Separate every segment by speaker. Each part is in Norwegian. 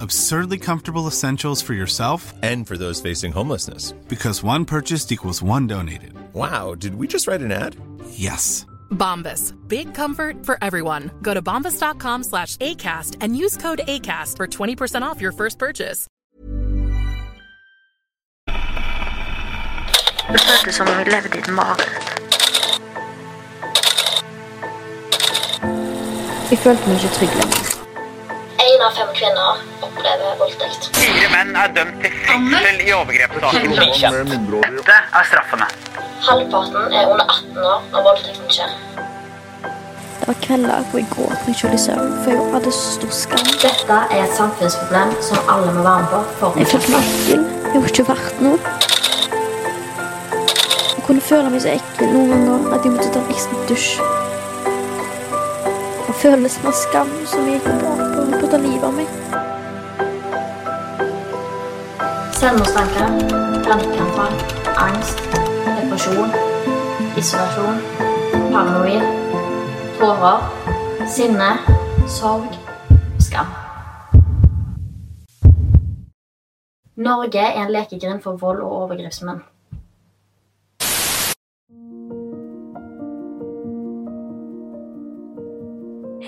Speaker 1: Absurdly comfortable essentials for yourself
Speaker 2: And for those facing homelessness.
Speaker 1: because one purchased equals one donated.
Speaker 2: Wow, did we just write an ad?
Speaker 1: Yes.
Speaker 3: Bombas. Big comfort for everyone. Go to bombas.com slash ACAST and use code ACAST for 20% off your first purchase.
Speaker 4: Det føltes som om vi levde i et mareritt.
Speaker 5: Jeg følte meg ikke trygg lenger.
Speaker 6: Én av fem kvinner opplever voldtekt.
Speaker 7: Fire menn er dømt til fengsel i overgrepssaken. Dette er straffene.
Speaker 6: Halvparten er under 18 år når voldtekten skjer.
Speaker 5: Det var kvelder hvor jeg gråt meg sjøl i søvn, for jeg hadde så stor skam.
Speaker 6: Dette er et samfunnsproblem som alle må være med på for
Speaker 5: Jeg følte meg ekkel. Jeg var ikke verdt noe. Jeg kunne føle meg så ekkel noen ganger at jeg måtte ta en ekstra dusj. Og følelsen av skam som jeg gikk på ta livet av meg.
Speaker 6: Selvmordstanker, panikkanfall, angst, depresjon, isolasjon, paranoid, tårer, sinne, sorg, skam. Norge er en lekegrind for vold og overgrepsmenn.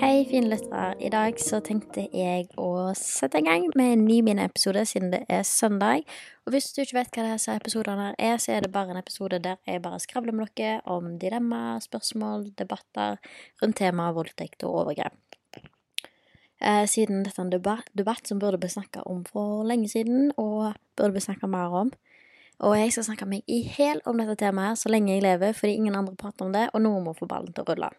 Speaker 5: Hei, fine lyttere. I dag så tenkte jeg å sette i gang med en ny miniepisode siden det er søndag. Og hvis du ikke vet hva disse episodene er, så er det bare en episode der jeg bare skravler med dere om dilemma, spørsmål, debatter rundt temaet voldtekt og overgrep. Eh, siden dette er en debatt, som burde bli snakka om for lenge siden, og burde bli snakka mer om. Og jeg skal snakke meg i hæl om dette temaet så lenge jeg lever, fordi ingen andre prater om det, og noen må få ballen til å rulle.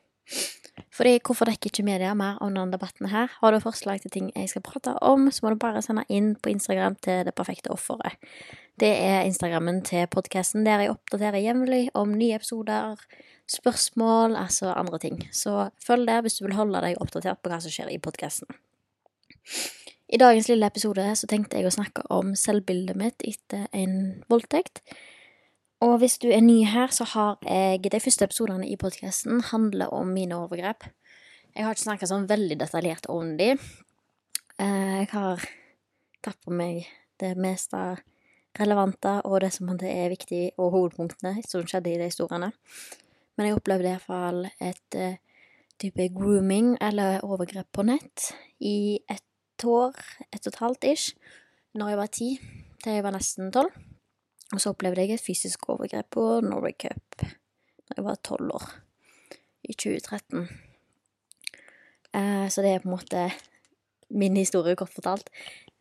Speaker 5: Fordi hvorfor dekker ikke media mer om denne debatten her? Har du forslag til ting jeg skal prate om, så må du bare sende inn på Instagram til Det perfekte offeret. Det er Instagrammen til podkasten der jeg oppdaterer jevnlig om nye episoder, spørsmål, altså andre ting. Så følg det hvis du vil holde deg oppdatert på hva som skjer i podkasten. I dagens lille episode så tenkte jeg å snakke om selvbildet mitt etter en voldtekt. Og hvis du er ny her, så har jeg De første episodene i podkasten handler om mine overgrep. Jeg har ikke snakka sånn veldig detaljert om de. Eh, Jeg har tatt på meg det meste relevante og det som er viktig, og hovedpunktene som skjedde i de historiene. Men jeg opplevde iallfall et eh, type grooming eller overgrep på nett i ett år, ett og et halvt ish, når jeg var ti til jeg var nesten tolv. Og så opplevde jeg et fysisk overgrep på Norway Cup da jeg var tolv år, i 2013. Eh, så det er på en måte min historie, kort fortalt.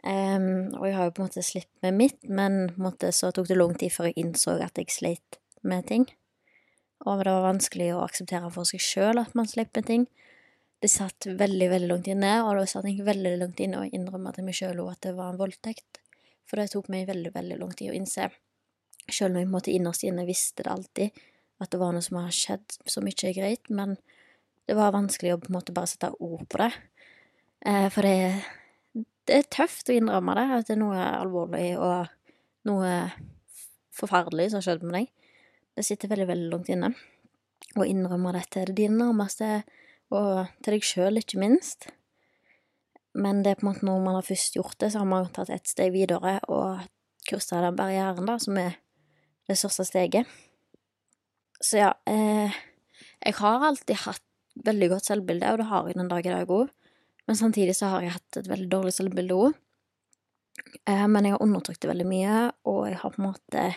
Speaker 5: Og jeg har jo på en måte slitt med mitt, men på en måte så tok det lang tid før jeg innså at jeg sleit med ting. Og det var vanskelig å akseptere for seg sjøl at man sleit med ting. Det satt veldig, veldig langt inne, og det satt jeg veldig langt inne å innrømme til meg sjøl at det var en voldtekt. For det tok meg veldig, veldig lang tid å innse. Selv om jeg på en måte innerst inne visste det alltid, at det var noe som har skjedd som ikke er greit, men det var vanskelig å på en måte bare sette ord på det. Eh, for det, det er tøft å innrømme det, at det er noe alvorlig og noe forferdelig som har skjedd med deg. Det sitter veldig, veldig langt inne. Å innrømme dette til dine nærmeste, og til deg sjøl, ikke minst. Men det er på en måte når man har først gjort det, så har man tatt et steg videre og kryssa den barrieren, da, som er største steget. Så ja, eh, jeg har alltid hatt veldig godt selvbilde, og det har jeg den dag i dag òg. Men samtidig så har jeg hatt et veldig dårlig selvbilde òg. Eh, men jeg har undertrykt det veldig mye, og jeg har på en måte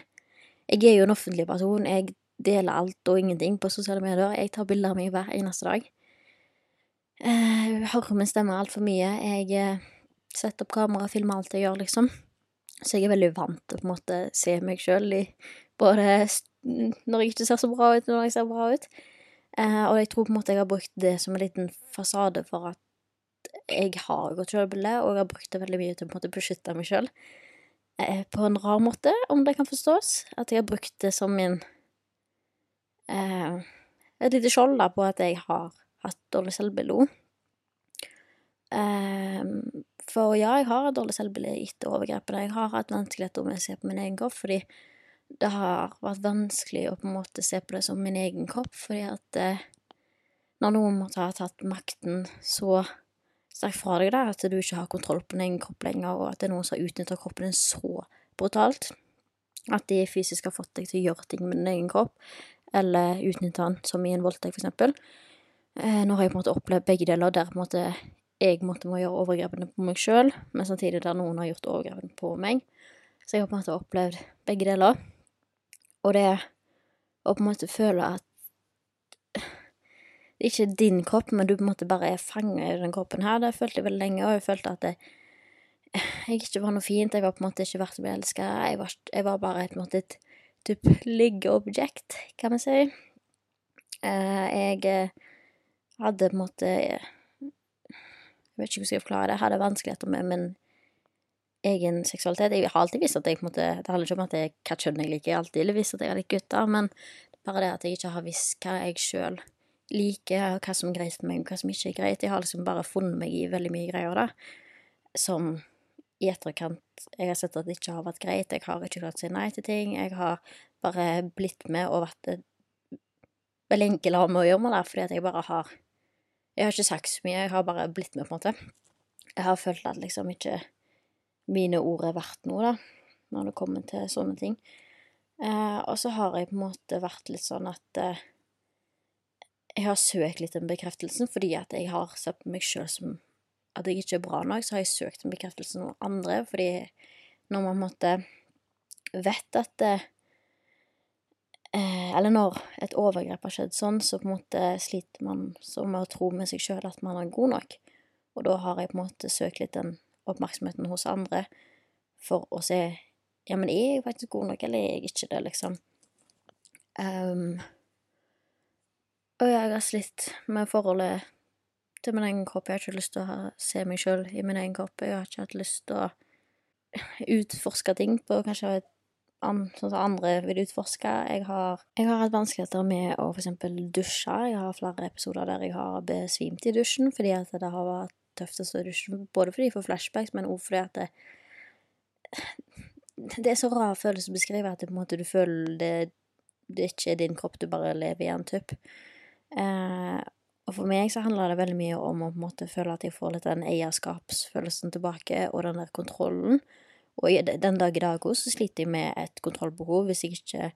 Speaker 5: Jeg er jo en offentlig person. Jeg deler alt og ingenting på sosiale medier. Jeg tar bilder av meg hver eneste dag. Eh, jeg hører min stemme altfor mye. Jeg eh, setter opp kamera og filmer alt jeg gjør, liksom. Så jeg er veldig vant til å på en måte se meg sjøl i både når jeg ikke ser så bra ut, når jeg ser bra ut. Eh, og jeg tror på en måte jeg har brukt det som en liten fasade for at jeg har godt sjølbilde, og jeg har brukt det veldig mye til å beskytte meg sjøl. Eh, på en rar måte, om det kan forstås. At jeg har brukt det som min eh, Et lite skjold da, på at jeg har hatt dårlig selvbilde. Um, for ja, jeg har dårlig selvbilde etter overgrepene. Jeg har hatt vanskeligheter med å se på min egen kropp, fordi det har vært vanskelig å på en måte se på det som min egen kropp, fordi at eh, når noen måtte ha tatt makten så sterkt fra deg, da, at du ikke har kontroll på din egen kropp lenger, og at det er noen som har utnytta kroppen din så brutalt, at de fysisk har fått deg til å gjøre ting med din egen kropp, eller utnytta den, som i en voldtekt, eksempel. Eh, nå har jeg på en måte opplevd begge deler, der på en måte jeg måtte må gjøre overgrepene på meg sjøl, men samtidig der noen har gjort overgrepene på meg. Så jeg har på en måte opplevd begge deler. Og det å på en måte føle at det ikke er din kropp, men du på en måte bare er fanga i den kroppen her, det følte jeg veldig lenge, og jeg følte at det, jeg ikke var noe fint, jeg var på en måte ikke verdt å bli elska, jeg, jeg, var bare på en måte et type liggeobjekt, kan vi si. Uh, jeg eh, hadde på en måte Jeg vet ikke hvordan jeg skal forklare det. Jeg hadde vanskeligheter med min egen seksualitet. Jeg har alltid visst at jeg på en måte Det handler ikke om at jeg hva kjønn jeg liker, jeg har alltid visst at jeg har likt gutter, men bare det at jeg ikke har visst hva jeg sjøl liker, hva som er greit for meg, hva som ikke er greit. Jeg har liksom bare funnet meg i veldig mye greier, da, som i etterkant jeg har sett at det ikke har vært greit. Jeg har ikke klart å si nei til ting. Jeg har bare blitt med og vært veldig enkel å ha med å gjøre med det, fordi at jeg bare har Jeg har ikke sagt så mye, jeg har bare blitt med, på en måte. Jeg har følt at liksom ikke mine ord er verdt noe, da, når det kommer til sånne ting. Eh, og så har jeg på en måte vært litt sånn at eh, jeg har søkt litt den bekreftelsen fordi at jeg har sett på meg sjøl som at jeg ikke er bra nok, så har jeg søkt en bekreftelse hos andre, fordi når man på en måte vet at det, eh, Eller når et overgrep har skjedd sånn, så på en måte sliter man så med å tro med seg sjøl at man er god nok. Og da har jeg på en måte søkt litt den oppmerksomheten hos andre for å se ja, men er jeg faktisk god nok, eller er jeg ikke det, liksom. Um, og jeg har slitt med forholdet til min egen kropp. Jeg har ikke lyst til å se meg sjøl i min egen kropp. Jeg har ikke hatt lyst til å utforske ting på kanskje an, sånn som andre vil utforske. Jeg har, jeg har hatt vanskeligheter med å eksempel dusje. Jeg har flere episoder der jeg har besvimt i dusjen fordi at det har vært tøft å dusjen, både fordi jeg får flashbacks, men også fordi at det, det er så rar følelse å beskrive at det, på en måte, du føler det, det ikke er din kropp, du bare lever i en tupp. Eh, og for meg så handler det veldig mye om å på en måte føle at jeg får litt den eierskapsfølelsen tilbake, og den der kontrollen. Og den dag i dag òg så sliter jeg med et kontrollbehov hvis jeg ikke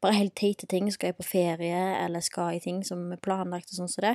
Speaker 5: Bare helt teite ting. Skal jeg på ferie, eller skal jeg ting som er planlagt og sånn som så det.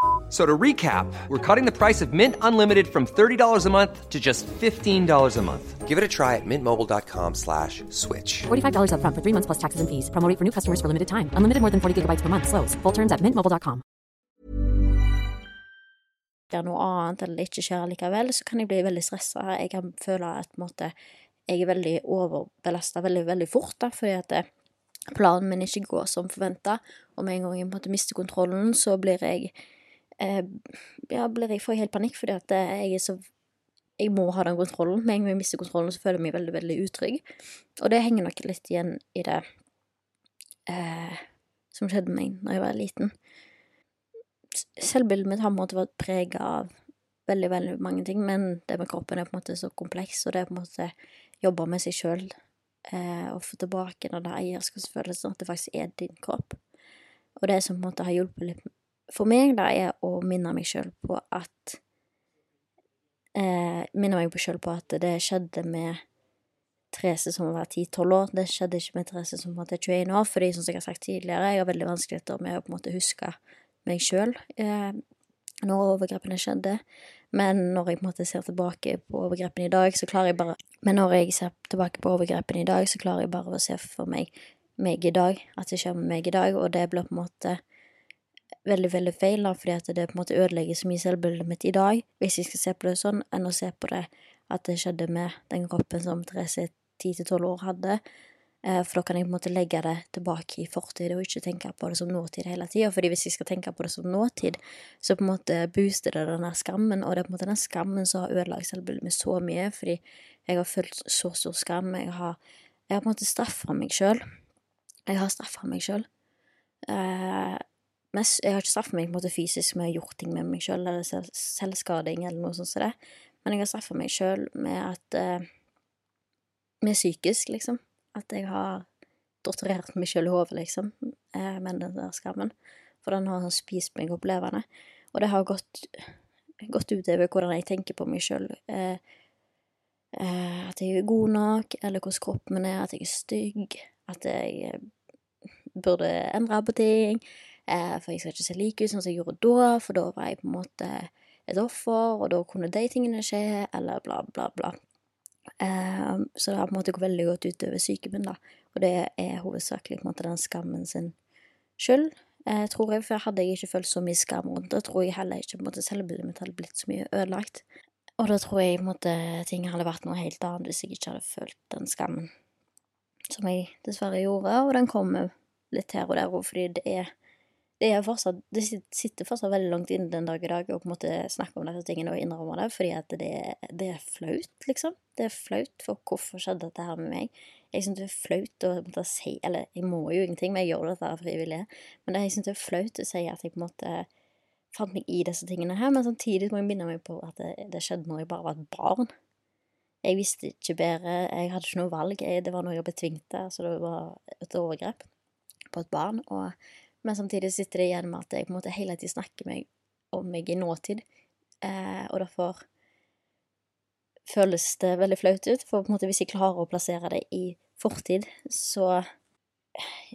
Speaker 8: So to recap, we're cutting the price of Mint Unlimited from $30 a month to just $15 a month.
Speaker 9: Give it a try at mintmobile.com slash switch.
Speaker 10: $45 upfront for three months plus taxes and fees. Promo rate for new customers for limited time. Unlimited more than 40 gigabytes per month. Slows. Full terms at mintmobile.com.
Speaker 5: gjør noe annet, eller det ikke skjer likevel, så kan jeg bli veldig stresset. Jeg kan føle at måte, jeg er veldig overbelastet veldig, veldig fort, da, fordi at det, planen min ikke går som forventet. Og med en gang jeg på en måte mister kontrollen, så blir jeg eh, Ja, blir jeg, får helt panikk, fordi at eh, jeg er så Jeg må ha den kontrollen. Med en gang jeg mister kontrollen, så føler jeg meg veldig, veldig utrygg. Og det henger nok litt igjen i det eh, som skjedde med meg da jeg var liten selvbildet mitt har på en måte vært prega av veldig, veldig mange ting, men det med kroppen er på en måte så kompleks, og det er på en måte jobbe med seg sjøl eh, og få tilbake den eierskapsfølelsen, at det faktisk er din kropp. Og det som på en måte har hjulpet litt for meg, da, er å minne meg sjøl på at eh, Minne meg sjøl på at det skjedde med Therese som var 10-12 år. Det skjedde ikke med Therese som var 21 år, fordi som jeg har sagt tidligere, jeg har veldig vanskeligheter med å på en måte huske meg sjøl eh, når overgrepene skjedde. Men når jeg på en måte ser tilbake på overgrepene i dag, så klarer jeg bare Men når jeg ser tilbake på overgrepene i dag, så klarer jeg bare å se for meg meg i dag, at det skjer med meg i dag, og det blir på en måte veldig, veldig feil, da, fordi at det på en måte ødelegger så mye selvbildet mitt i dag, hvis jeg skal se på det sånn, enn å se på det at det skjedde med den kroppen som Therese 10-12 år hadde. Eh, For da kan jeg på en måte legge det tilbake i fortid, og ikke tenke på det som nåtid hele tida. Fordi hvis jeg skal tenke på det som nåtid, så på en måte booster det den skammen, og det er på en måte den skammen som har ødelagt selvbildet mitt så mye, fordi jeg har følt så stor skam. Jeg har, jeg har på en måte straffa meg sjøl. Jeg har straffa meg sjøl. Mest, jeg har ikke straffa meg på en måte fysisk med å gjort ting med meg sjøl, eller selv, selvskading, eller noe sånt som det, men jeg har straffa meg sjøl med at eh, Med psykisk, liksom. At jeg har torturert meg sjøl i hodet, liksom, eh, med den der skammen. For den har sånn spist meg opp levende. Og det har gått, gått utover hvordan jeg tenker på meg sjøl. Eh, eh, at jeg er god nok, eller hvordan kroppen min er, at jeg er stygg, at jeg eh, burde endre på ting. Eh, for jeg skal ikke se lik ut sånn som jeg gjorde da, for da var jeg på en måte et offer, og da kunne de tingene skje, eller bla, bla, bla. Eh, så det har på en måte gått veldig godt utover psyken min, da. Og det er hovedsakelig på en måte den skammen sin skyld, eh, tror jeg. For hadde jeg ikke følt så mye skam rundt det, tror jeg heller ikke på en måte selvbildet mitt hadde blitt så mye ødelagt. Og da tror jeg på en måte ting hadde vært noe helt annet hvis jeg ikke hadde følt den skammen som jeg dessverre gjorde, og den kommer litt her og der òg, fordi det er det fortsatt Det sitter fortsatt veldig langt inne den dag i dag å på en måte snakke om disse tingene og innrømme det, fordi at det, det er flaut, liksom. Det er flaut, for hvorfor skjedde dette her med meg? Jeg syns det er flaut å måtte si Eller jeg må jo ingenting, men jeg gjør dette av frivillig. Men jeg syns det er flaut å si at jeg på en måte fant meg i disse tingene her, men samtidig må jeg minne meg på at det, det skjedde når jeg bare var et barn. Jeg visste ikke bedre, jeg hadde ikke noe valg, jeg, det var noe jeg ble tvunget altså det var et overgrep på et barn. og men samtidig sitter det igjen med at jeg på en måte hele tiden snakker meg om meg i nåtid, eh, og derfor føles det veldig flaut ut, for på en måte hvis jeg klarer å plassere det i fortid, så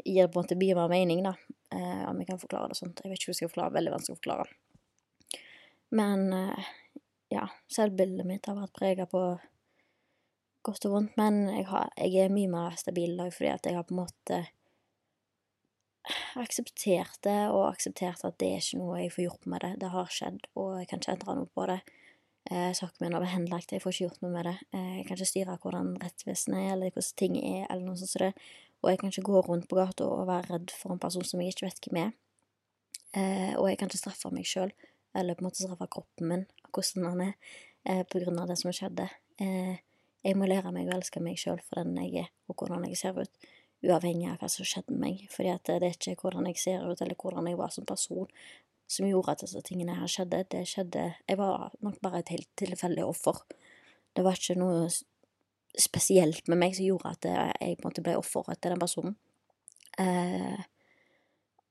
Speaker 5: gir det på en måte mye mer mening, da, eh, om jeg kan forklare det sånt. Jeg vet ikke hvordan jeg skal forklare, veldig vanskelig å forklare. Men eh, ja, selvbildet mitt har vært prega på godt og vondt, men jeg, har, jeg er mye mer stabil i dag fordi at jeg har på en måte akseptert det, og akseptert at det er ikke noe jeg får gjort med det. Det har skjedd, og jeg kan ikke endre noe på det. Eh, saken min er henlagt, jeg får ikke gjort noe med det. Eh, jeg kan ikke styre hvordan rettsvesenet er, eller hvordan ting er, eller noe sånt som det. Og jeg kan ikke gå rundt på gata og være redd for en person som jeg ikke vet hvem er. Eh, og jeg kan ikke straffe meg sjøl, eller på en måte straffe kroppen min, hvordan han er, eh, på grunn av det som skjedde. Eh, jeg må lære meg å elske meg sjøl for den jeg er, og hvordan jeg ser ut uavhengig av hva som skjedde med meg. Fordi at det er ikke hvordan jeg ser ut, eller hvordan jeg var som person, som gjorde at disse tingene her skjedde. Det skjedde Jeg var nok bare et helt tilfeldig offer. Det var ikke noe spesielt med meg som gjorde at jeg på en måte ble offeret til den personen. Eh,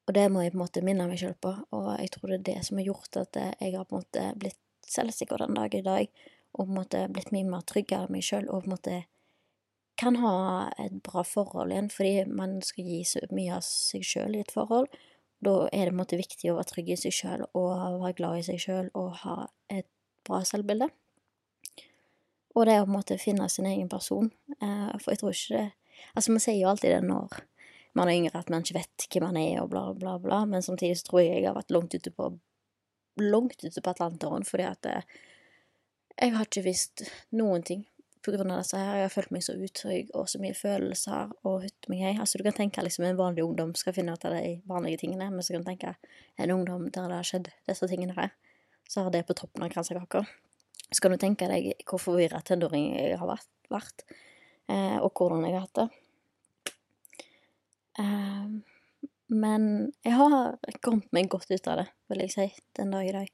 Speaker 5: Og det må jeg på en måte minne meg selv på, og jeg tror det er det som har gjort at jeg har på en måte blitt selvsikker den dag i dag, og på en måte blitt mye mer tryggere av meg selv, og på en måte kan ha et bra forhold igjen, fordi man skal gi så mye av seg selv i et forhold. Da er det på en måte viktig å være trygg i seg selv, og være glad i seg selv, og ha et bra selvbilde. Og det å på en måte finne sin egen person, eh, for jeg tror ikke det Altså, man sier jo alltid det når man er yngre, at man ikke vet hvem man er, og bla, bla, bla, men samtidig så tror jeg jeg har vært langt ute på langt ute på Atlanteren, fordi at eh, jeg har ikke visst noen ting på grunn av disse her. Jeg har følt meg så utrygg og så mye følelser og hutt meg hei. Altså, du kan tenke liksom en vanlig ungdom skal finne ut av de vanlige tingene, men så kan du tenke en ungdom der det har skjedd disse tingene her, så har det på toppen av kransekaka. Så kan du tenke deg hvor forvirra tenåring jeg har vært, eh, og hvordan jeg har hatt det. Um, men jeg har kommet meg godt ut av det, vil jeg si, den dag i dag.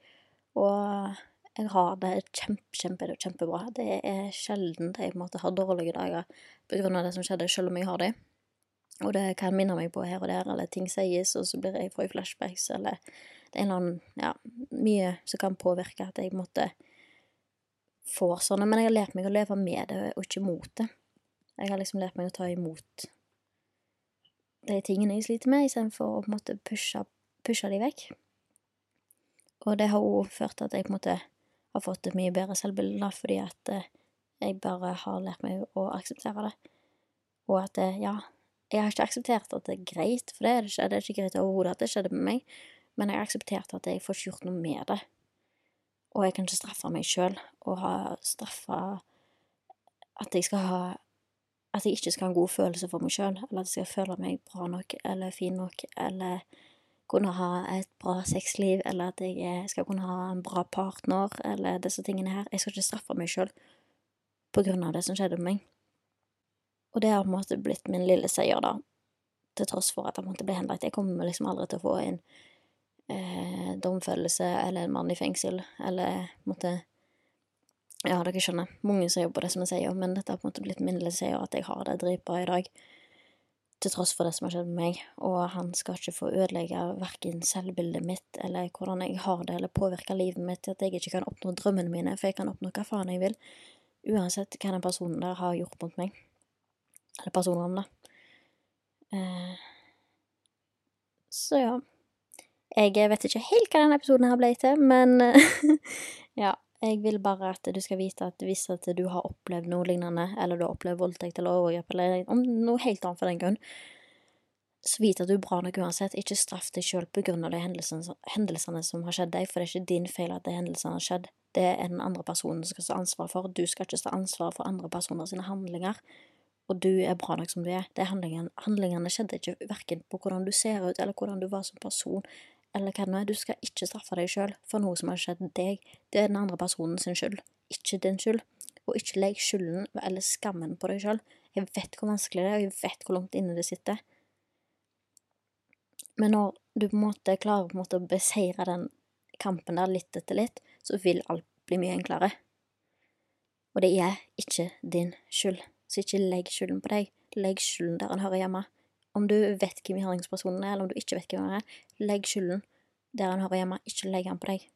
Speaker 5: Og jeg har det kjempe, kjempe, kjempebra. Det er sjelden jeg måte har dårlige dager av det som skjedde, selv om jeg har det. Og det kan minne meg på her og der, eller ting sies, og så blir jeg får flashbacks, eller det er en eller annen Ja, mye som kan påvirke at jeg måtte får sånne. Men jeg har lært meg å leve med det, og ikke mot det. Jeg har liksom lært meg å ta imot de tingene jeg sliter med, istedenfor å på en måte pushe, pushe de vekk. Og det har òg ført til at jeg på en måte har fått et mye bedre selvbilde, fordi at eh, jeg bare har lært meg å akseptere det. Og at det, ja, jeg har ikke akseptert at det er greit, for det er det ikke. Det er ikke greit overhodet at det skjedde med meg, men jeg har akseptert at jeg får ikke gjort noe med det. Og jeg kan ikke straffe meg sjøl og ha straffa at jeg skal ha at jeg ikke skal ha en god følelse for meg sjøl, eller at jeg skal føle meg bra nok eller fin nok, eller kunne ha et bra sexliv, eller at jeg skal kunne ha en bra partner, eller disse tingene her. Jeg skal ikke straffe meg sjøl på grunn av det som skjedde med meg. Og det har på en måte blitt min lille seier, da, til tross for at jeg måtte bli henlagt. Jeg kommer liksom aldri til å få en eh, domfellelse eller en mann i fengsel, eller måtte ja, dere skjønner. Mange som jobber det som jeg sier, men dette har på en måte blitt min lille seier, at jeg har det dritbra i dag. Til tross for det som har skjedd med meg. Og han skal ikke få ødelegge verken selvbildet mitt eller hvordan jeg har det, eller påvirke livet mitt til at jeg ikke kan oppnå drømmene mine, for jeg kan oppnå hva faen jeg vil. Uansett hva den personen der har gjort mot meg. Eller personene, da. Eh, så ja. Jeg vet ikke helt hva denne episoden her ble til, men ja. Jeg vil bare at du skal vite at hvis at du har opplevd noe lignende, eller du har opplevd voldtekt eller overgrep, eller noe helt annet for den grunn, så vit at du er bra nok uansett. Ikke straff deg sjøl på grunn av de hendelsene, hendelsene, som har skjedd deg, for det er ikke din feil at de hendelsene har skjedd. Det er den andre personen som skal ta ansvar for. Du skal ikke ta ansvar for andre personer sine handlinger. Og du er bra nok som du er. De handlingene, handlingene skjedde ikke verken på hvordan du ser ut, eller hvordan du var som person, eller hva det nå er, du skal ikke straffe deg sjøl for noe som har skjedd deg. Det er den andre personen sin skyld, ikke din skyld. Og ikke legg skylden eller skammen på deg sjøl. Jeg vet hvor vanskelig det er, og jeg vet hvor langt inne det sitter. Men når du på en måte klarer på en måte å beseire den kampen der litt etter litt, så vil alt bli mye enklere. Og det er ikke din skyld, så ikke legg skylden på deg. Legg skylden der den hører hjemme. Om du vet hvem gjerningspersonen er, eller om du ikke vet hvem han er, legg skylden der han hører hjemme, ikke legg han på deg.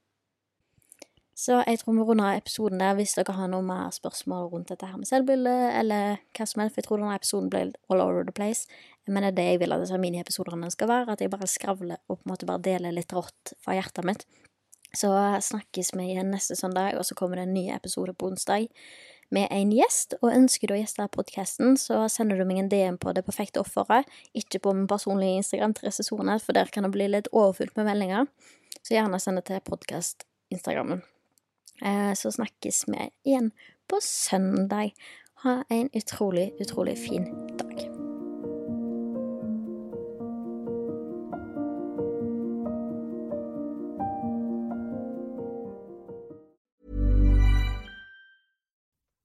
Speaker 5: Så jeg tror vi runder episoden der hvis dere har noen mer spørsmål rundt dette her med selvbilde, eller hva som helst, for jeg tror denne episoden ble all over the place. Men det er det jeg vil at disse miniepisodene skal være, at jeg bare skravler og på en måte bare deler litt rått fra hjertet mitt. Så snakkes vi igjen neste søndag, og så kommer det en ny episode på onsdag med en gjest, og ønsker du å gjeste podkasten, så sender du meg en DM på Det perfekte offeret, ikke på min personlige Instagram Therese Sone, for der kan det bli litt overfullt med meldinger, så gjerne send det til podkast-instagrammen. Eh, så snakkes vi igjen på søndag. Ha en utrolig, utrolig fin